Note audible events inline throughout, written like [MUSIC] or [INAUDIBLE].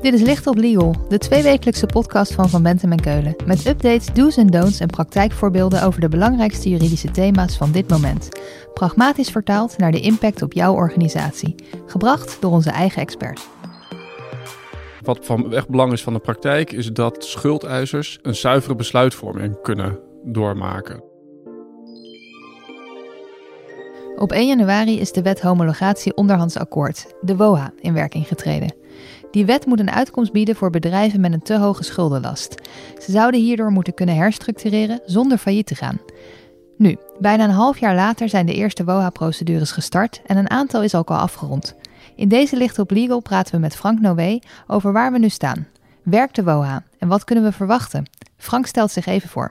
Dit is Licht op Legal, de tweewekelijkse podcast van Van Bentem en Keulen. Met updates, do's en don'ts en praktijkvoorbeelden over de belangrijkste juridische thema's van dit moment. Pragmatisch vertaald naar de impact op jouw organisatie. Gebracht door onze eigen experts. Wat van echt belang is van de praktijk, is dat schuldeisers een zuivere besluitvorming kunnen doormaken. Op 1 januari is de wet homologatie onderhands akkoord, de WOHA, in werking getreden. Die wet moet een uitkomst bieden voor bedrijven met een te hoge schuldenlast. Ze zouden hierdoor moeten kunnen herstructureren zonder failliet te gaan. Nu, bijna een half jaar later zijn de eerste WOHA-procedures gestart en een aantal is ook al afgerond. In deze Licht op Legal praten we met Frank Noé over waar we nu staan. Werkt de WOHA en wat kunnen we verwachten? Frank stelt zich even voor.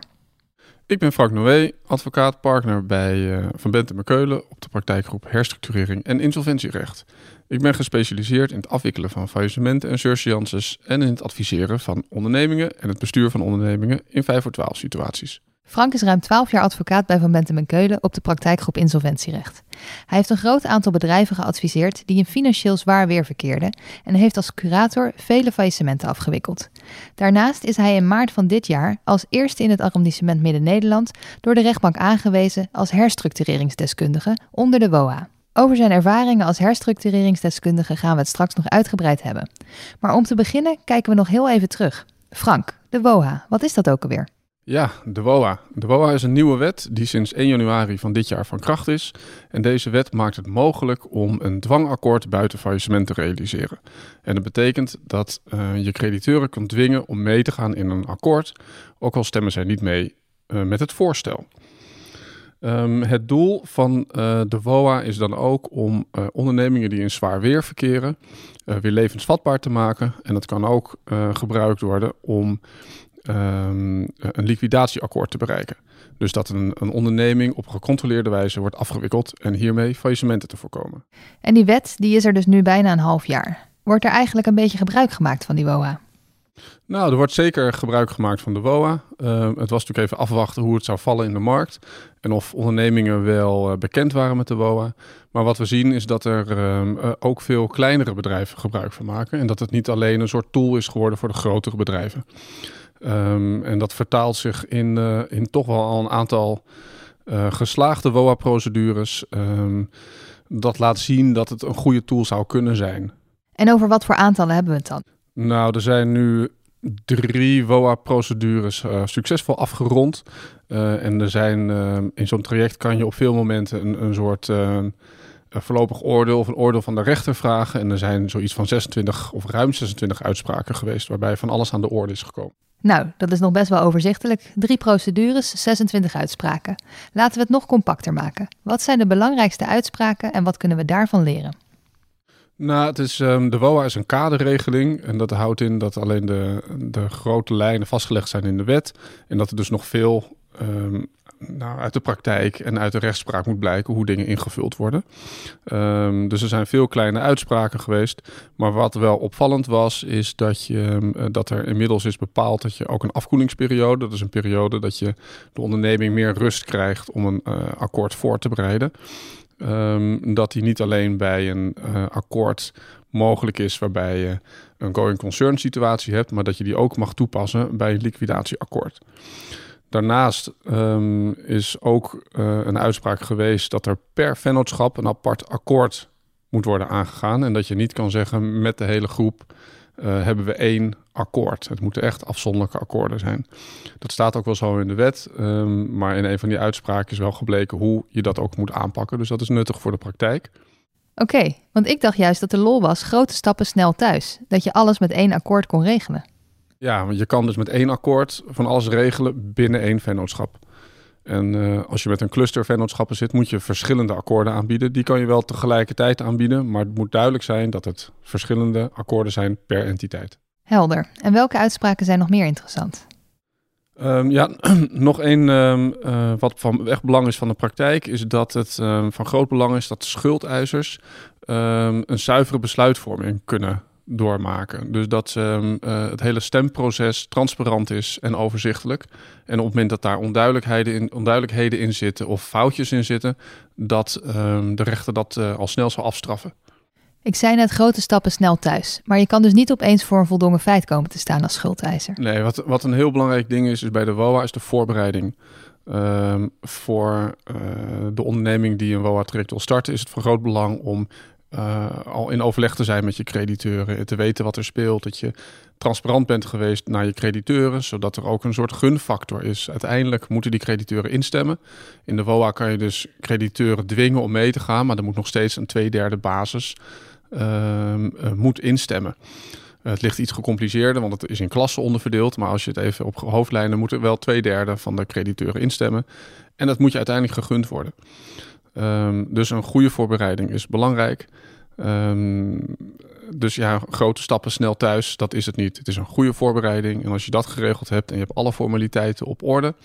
Ik ben Frank Noé, advocaat, partner bij uh, Van Bentem Keulen op de praktijkgroep Herstructurering en Insolventierecht. Ik ben gespecialiseerd in het afwikkelen van faillissementen en surseances en in het adviseren van ondernemingen en het bestuur van ondernemingen in 5 voor 12 situaties. Frank is ruim 12 jaar advocaat bij Van Bentem Keulen op de praktijkgroep Insolventierecht. Hij heeft een groot aantal bedrijven geadviseerd die in financieel zwaar weer verkeerden en heeft als curator vele faillissementen afgewikkeld. Daarnaast is hij in maart van dit jaar als eerste in het arrondissement Midden-Nederland door de rechtbank aangewezen als herstructureringsdeskundige onder de WOA. Over zijn ervaringen als herstructureringsdeskundige gaan we het straks nog uitgebreid hebben. Maar om te beginnen kijken we nog heel even terug. Frank, de WOA, wat is dat ook alweer? Ja, de WOA. De WOA is een nieuwe wet die sinds 1 januari van dit jaar van kracht is. En deze wet maakt het mogelijk om een dwangakkoord buiten faillissement te realiseren. En dat betekent dat uh, je crediteuren kunt dwingen om mee te gaan in een akkoord, ook al stemmen zij niet mee uh, met het voorstel. Um, het doel van uh, de WOA is dan ook om ondernemingen die in zwaar weer verkeren weer levensvatbaar te maken. En dat kan ook gebruikt worden om um, een liquidatieakkoord te bereiken. Dus dat een, een, onderneming op gecontroleerde wijze wordt afgewikkeld en hiermee faillissementen te voorkomen. En die wet die is er dus nu bijna een half jaar. Wordt er eigenlijk een beetje gebruik gemaakt van die WOA? Nou, er wordt zeker gebruik gemaakt van de WOA. Uh, het was natuurlijk even afwachten hoe het zou vallen in de markt. En of ondernemingen wel uh, bekend waren met de WOA. Maar wat we zien is dat er uh, ook veel kleinere bedrijven gebruik van maken. En dat het niet alleen een soort tool is geworden voor de grotere bedrijven. Um, en dat vertaalt zich in, uh, in toch wel al een aantal uh, geslaagde WOA-procedures. Um, dat laat zien dat het een goede tool zou kunnen zijn. En over wat voor aantallen hebben we het dan? Nou, er zijn nu drie WOA-procedures uh, succesvol afgerond. En er zijn uh, in zo'n traject kan je op veel momenten een, een soort een voorlopig oordeel of een oordeel van de rechter vragen. En er zijn zoiets van 26 of ruim 26 uitspraken geweest waarbij van alles aan de orde is gekomen. Nou, dat is nog best wel overzichtelijk. Drie procedures, 26 uitspraken. Laten we het nog compacter maken. Wat zijn de belangrijkste uitspraken en wat kunnen we daarvan leren? Nou, het is, um, de WOA is een kaderregeling en dat houdt in dat alleen de, de grote lijnen vastgelegd zijn in de wet. En dat er dus nog veel um, nou, uit de praktijk en uit de rechtspraak moet blijken hoe dingen ingevuld worden. Um, dus er zijn veel kleine uitspraken geweest. Maar wat wel opvallend was, is dat, je, dat er inmiddels is bepaald dat je ook een afkoelingsperiode, dat is een periode dat je de onderneming meer rust krijgt om een uh, akkoord voor te bereiden. Um, dat die niet alleen bij een uh, akkoord mogelijk is waarbij je een going concern situatie hebt, maar dat je die ook mag toepassen bij een liquidatieakkoord. Daarnaast um, is ook uh, een uitspraak geweest dat er per vennootschap een apart akkoord moet worden aangegaan. En dat je niet kan zeggen met de hele groep uh, hebben we één akkoord. Het moeten echt afzonderlijke akkoorden zijn. Dat staat ook wel zo in de wet, um, maar in een van die uitspraken is wel gebleken hoe je dat ook moet aanpakken. Dus dat is nuttig voor de praktijk. Oké, want ik dacht juist dat de lol was grote stappen snel thuis. Dat je alles met één akkoord kon regelen. Ja, want je kan dus met één akkoord van alles regelen binnen één vennootschap. En uh, als je met een cluster vennootschappen zit, moet je verschillende akkoorden aanbieden. Die kan je wel tegelijkertijd aanbieden, maar het moet duidelijk zijn dat het verschillende akkoorden zijn per entiteit. Helder. En welke uitspraken zijn nog meer interessant? Um, ja, [CLEARS THROAT] nog één um, uh, wat van echt belang is van de praktijk, is dat het um, van groot belang is dat schuldeisers een zuivere besluitvorming kunnen doormaken. Dus dat uh, het hele stemproces transparant is en overzichtelijk. En op het moment dat daar onduidelijkheden in, onduidelijkheden in zitten of foutjes in zitten, dat uh, de rechter dat uh, al snel zal afstraffen. Ik zei net grote stappen snel thuis, maar je kan dus niet opeens voor een voldongen feit komen te staan als schuldeiser. Nee, wat, wat een heel belangrijk ding is, is bij de WOA is de voorbereiding. Ehm, voor uh, de onderneming die een WOA-traject wil starten, is het van groot belang om uh, al in overleg te zijn met je crediteuren, te weten wat er speelt, dat je transparant bent geweest naar je crediteuren, zodat er ook een soort gunfactor is. Uiteindelijk moeten die crediteuren instemmen. In de WOA kan je dus crediteuren dwingen om mee te gaan, maar er moet nog steeds een tweederde basis uh, moet instemmen. Het ligt iets gecompliceerder, want het is in klassen onderverdeeld. Maar als je het even op hoofdlijnen moet er wel twee derde van de crediteuren instemmen. En dat moet je uiteindelijk gegund worden. Um, dus een goede voorbereiding is belangrijk. Um, dus ja, grote stappen snel thuis, dat is het niet. Het is een goede voorbereiding. En als je dat geregeld hebt en je hebt alle formaliteiten op orde,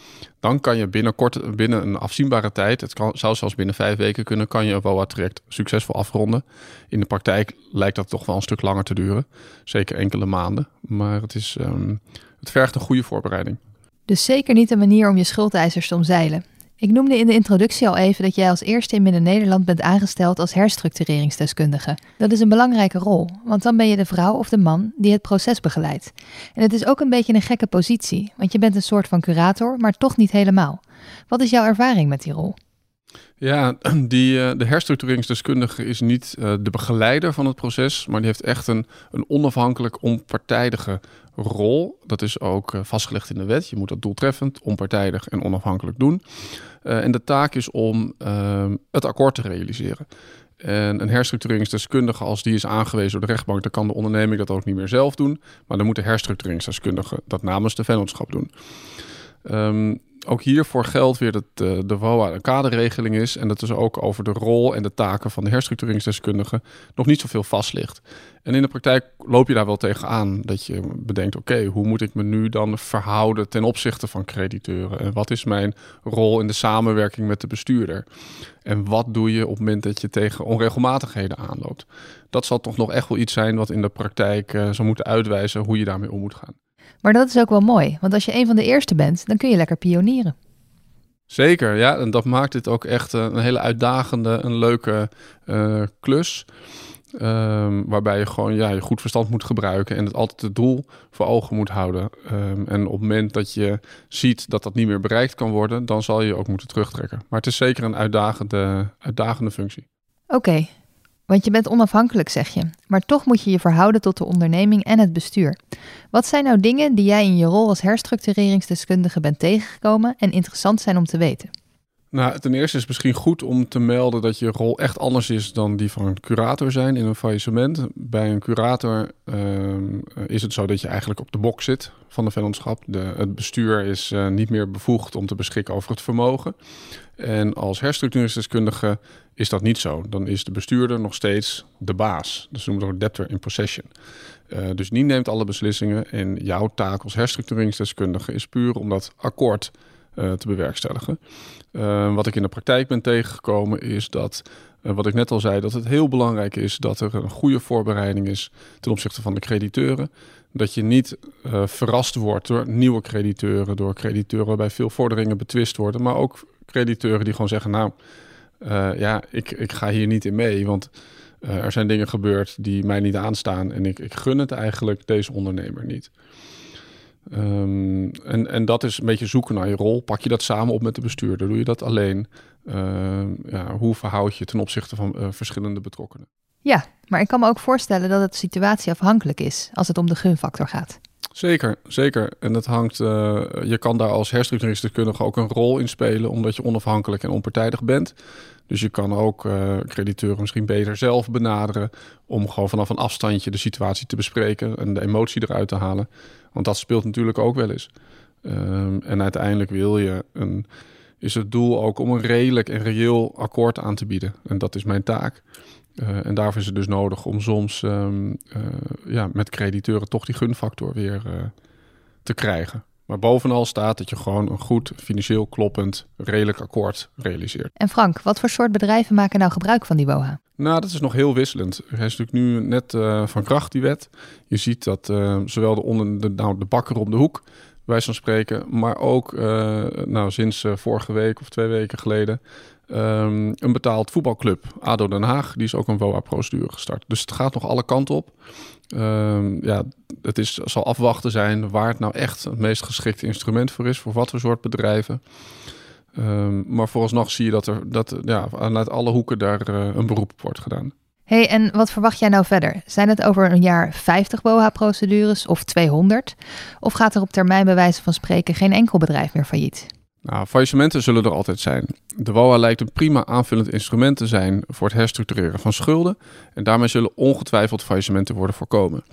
dan kan je binnenkort, binnen een afzienbare tijd, het kan, zou zelfs binnen vijf weken kunnen, kan je een WOA-traject succesvol afronden. In de praktijk lijkt dat toch wel een stuk langer te duren. Zeker enkele maanden. Maar het, is, um, het vergt een goede voorbereiding. Dus zeker niet een manier om je schuldeisers te omzeilen. Ik noemde in de introductie al even dat jij als eerste in Midden-Nederland bent aangesteld als herstructureringsdeskundige. Dat is een belangrijke rol, want dan ben je de vrouw of de man die het proces begeleidt. En het is ook een beetje een gekke positie, want je bent een soort van curator, maar toch niet helemaal. Wat is jouw ervaring met die rol? Ja, [CLEARS THROAT] die, uh, de herstructureringsdeskundige is niet uh, de begeleider van het proces, maar die heeft echt een, een onafhankelijk, onpartijdige rol. Dat is ook uh, vastgelegd in de wet. Je moet dat doeltreffend, onpartijdig en onafhankelijk doen. en de taak is om ehm, het akkoord te realiseren. En een herstructureringsdeskundige, als die is aangewezen door de rechtbank, dan kan de onderneming dat ook niet meer zelf doen. Maar dan moet de herstructureringsdeskundige dat namens de vennootschap doen. Um, ook hiervoor geldt weer dat de, de WOA een kaderregeling is. En dat is ook over de rol en de taken van de herstructureringsdeskundige nog niet zoveel vast ligt. En in de praktijk loop je daar wel tegenaan. Dat je bedenkt, oké, hoe moet ik me nu dan verhouden ten opzichte van crediteuren? En wat is mijn rol in de samenwerking met de bestuurder? En wat doe je op het moment dat je tegen onregelmatigheden aanloopt? Dat zal toch nog echt wel iets zijn wat in de praktijk uh, zou moeten uitwijzen hoe je daarmee om moet gaan. Maar dat is ook wel mooi, want als je een van de eerste bent, dan kun je lekker pionieren. Zeker, ja. En dat maakt dit ook echt een hele uitdagende, een leuke uh, klus. Um, waarbij je gewoon ja, je goed verstand moet gebruiken en het altijd het doel voor ogen moet houden. Um, en op het moment dat je ziet dat dat niet meer bereikt kan worden, dan zal je ook moeten terugtrekken. Maar het is zeker een uitdagende, uitdagende functie. Oké, want je bent onafhankelijk, zeg je. Maar toch moet je je verhouden tot de onderneming en het bestuur. Wat zijn nou dingen die jij in je rol als herstructureringsdeskundige bent tegengekomen en interessant zijn om te weten? Nou, ten eerste is het misschien goed om te melden dat je rol echt anders is dan die van een curator zijn in een faillissement. Bij een curator uh, is het zo dat je eigenlijk op de bok zit van de vennootschap. Het bestuur is uh, niet meer bevoegd om te beschikken over het vermogen. En als herstructureringsdeskundige is dat niet zo. Dan is de bestuurder nog steeds de baas. Dus we noemen dat debtor in possession. Uh, dus die neemt alle beslissingen. En jouw taak als herstructureringsdeskundige is puur om dat akkoord te bewerkstelligen. Uh, wat ik in de praktijk ben tegengekomen is dat, wat ik net al zei, dat het heel belangrijk is dat er een goede voorbereiding is ten opzichte van de crediteuren. Dat je niet verrast wordt door nieuwe crediteuren, door crediteuren waarbij veel vorderingen betwist worden, maar ook crediteuren die gewoon zeggen, nou ja, ik, ik ga hier niet in mee, want er zijn dingen gebeurd die mij niet aanstaan en ik, ik gun het eigenlijk deze ondernemer niet. Um, en, en dat is een beetje zoeken naar je rol. Pak je dat samen op met de bestuurder? Doe je dat alleen? Uh, ja, hoe verhoud je ten opzichte van uh, verschillende betrokkenen? Ja, maar ik kan me ook voorstellen dat het situatieafhankelijk is als het om de gunfactor gaat. Zeker, zeker. En dat hangt, uh, je kan daar als herstructureringsdeskundige ook een rol in spelen, omdat je onafhankelijk en onpartijdig bent. Dus je kan ook uh, crediteuren misschien beter zelf benaderen om gewoon vanaf een afstandje de situatie te bespreken en de emotie eruit te halen. Want dat speelt natuurlijk ook wel eens. Um, en uiteindelijk wil je een, is het doel ook om een redelijk en reëel akkoord aan te bieden. En dat is mijn taak. Uh, en daarvoor is het dus nodig om soms um, uh, ja, met crediteuren toch die gunfactor weer uh, te krijgen. Maar bovenal staat dat je gewoon een goed financieel kloppend, redelijk akkoord realiseert. En Frank, wat voor soort bedrijven maken nou gebruik van die BOA? Nou, dat is nog heel wisselend. Hij is natuurlijk nu net van kracht, die wet. Je ziet dat zowel de, onder, de, nou, de bakker om de hoek wij van spreken. Maar ook, nou, sinds vorige week of twee weken geleden, ehm, een betaald voetbalclub, ADO Den Haag. Die is ook een WOA-procedure gestart. Dus het gaat nog alle kanten op. Um, ja, het is, zal afwachten zijn waar het nou echt het meest geschikte instrument voor is, voor wat voor soort bedrijven. Um, maar vooralsnog zie je dat er dat, ja, vanuit alle hoeken daar uh, een beroep op wordt gedaan. hey, en wat verwacht jij nou verder? Zijn het over een jaar 50 BOA-procedures of 200? Of gaat er op termijn bij wijze van spreken geen enkel bedrijf meer failliet? Nou, faillissementen zullen er altijd zijn. De WOA lijkt een prima aanvullend instrument te zijn voor het herstructureren van schulden. En daarmee zullen ongetwijfeld faillissementen worden voorkomen.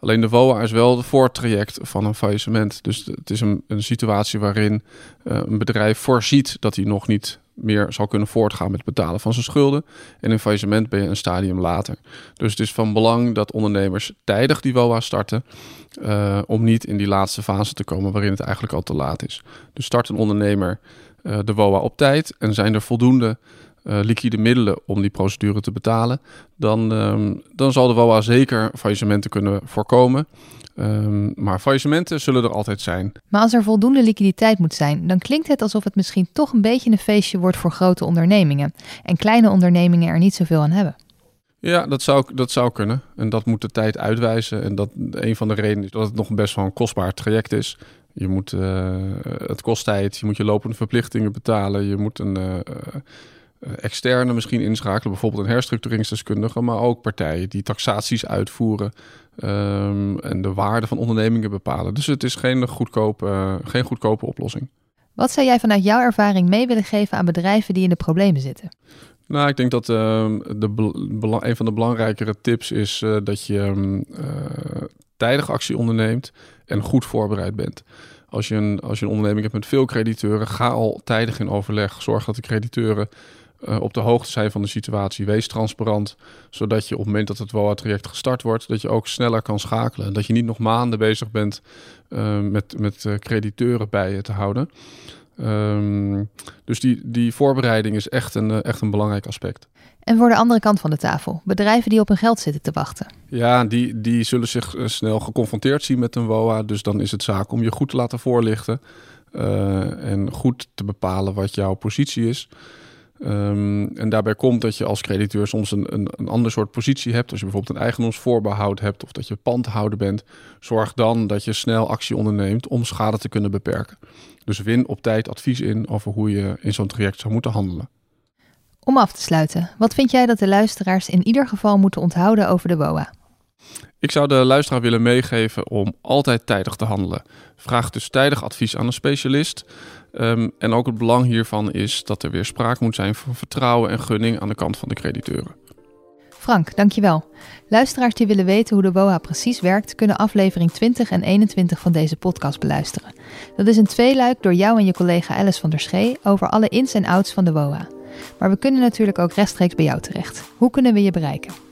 Alleen de WOA is wel het voortraject van een faillissement. Dus het is een, een situatie waarin uh, een bedrijf voorziet dat hij nog niet meer zal kunnen voortgaan met het betalen van zijn schulden. En in faillissement ben je een stadium later. Dus het is van belang dat ondernemers tijdig die WOA starten. Uh, om niet in die laatste fase te komen waarin het eigenlijk al te laat is. Dus start een ondernemer uh, de WOA op tijd en zijn er voldoende uh, liquide middelen om die procedure te betalen, dan, um, dan zal de WOA zeker faillissementen kunnen voorkomen. Um, maar faillissementen zullen er altijd zijn. Maar als er voldoende liquiditeit moet zijn, dan klinkt het alsof het misschien toch een beetje een feestje wordt voor grote ondernemingen en kleine ondernemingen er niet zoveel aan hebben. Ja, dat zou, dat zou kunnen. En dat moet de tijd uitwijzen. En dat een van de redenen is dat het nog best wel een kostbaar traject is. Je moet, uh, het kost tijd, je moet je lopende verplichtingen betalen, je moet een, uh, externe misschien inschakelen, bijvoorbeeld een herstructureringsdeskundige, maar ook partijen die taxaties uitvoeren um, en de waarde van ondernemingen bepalen. Dus het is geen goedkope, geen goedkope oplossing. Wat zou jij vanuit jouw ervaring mee willen geven aan bedrijven die in de problemen zitten? Nou, ik denk dat uh, de, een van de belangrijkere tips is uh, dat je uh, tijdig actie onderneemt en goed voorbereid bent. Als je, een, als je een onderneming hebt met veel crediteuren, ga al tijdig in overleg. Zorg dat de crediteuren uh, op de hoogte zijn van de situatie. Wees transparant, zodat je op het moment dat het WOA-traject gestart wordt, dat je ook sneller kan schakelen. Dat je niet nog maanden bezig bent uh, met, met uh, crediteuren bij je te houden. Um, dus die, die voorbereiding is echt een, echt een belangrijk aspect. En voor de andere kant van de tafel, bedrijven die op hun geld zitten te wachten. Ja, die, die zullen zich snel geconfronteerd zien met een WOA. Dus dan is het zaak om je goed te laten voorlichten. Uh, en goed te bepalen wat jouw positie is. Um, en daarbij komt dat je als crediteur soms een, een, een ander soort positie hebt. Als je bijvoorbeeld een eigendomsvoorbehoud hebt of dat je pandhouder bent. Zorg dan dat je snel actie onderneemt om schade te kunnen beperken. Dus win op tijd advies in over hoe je in zo'n traject zou moeten handelen. Om af te sluiten, wat vind jij dat de luisteraars in ieder geval moeten onthouden over de BOA? Ik zou de luisteraar willen meegeven om altijd tijdig te handelen. Vraag dus tijdig advies aan een specialist. Um, en ook het belang hiervan is dat er weer sprake moet zijn van vertrouwen en gunning aan de kant van de crediteuren. Frank, dankjewel. Luisteraars die willen weten hoe de WOA precies werkt, kunnen aflevering 20 en 21 van deze podcast beluisteren. Dat is een tweeluik door jou en je collega Alice van der Schee over alle ins en outs van de WOA. Maar we kunnen natuurlijk ook rechtstreeks bij jou terecht. Hoe kunnen we je bereiken?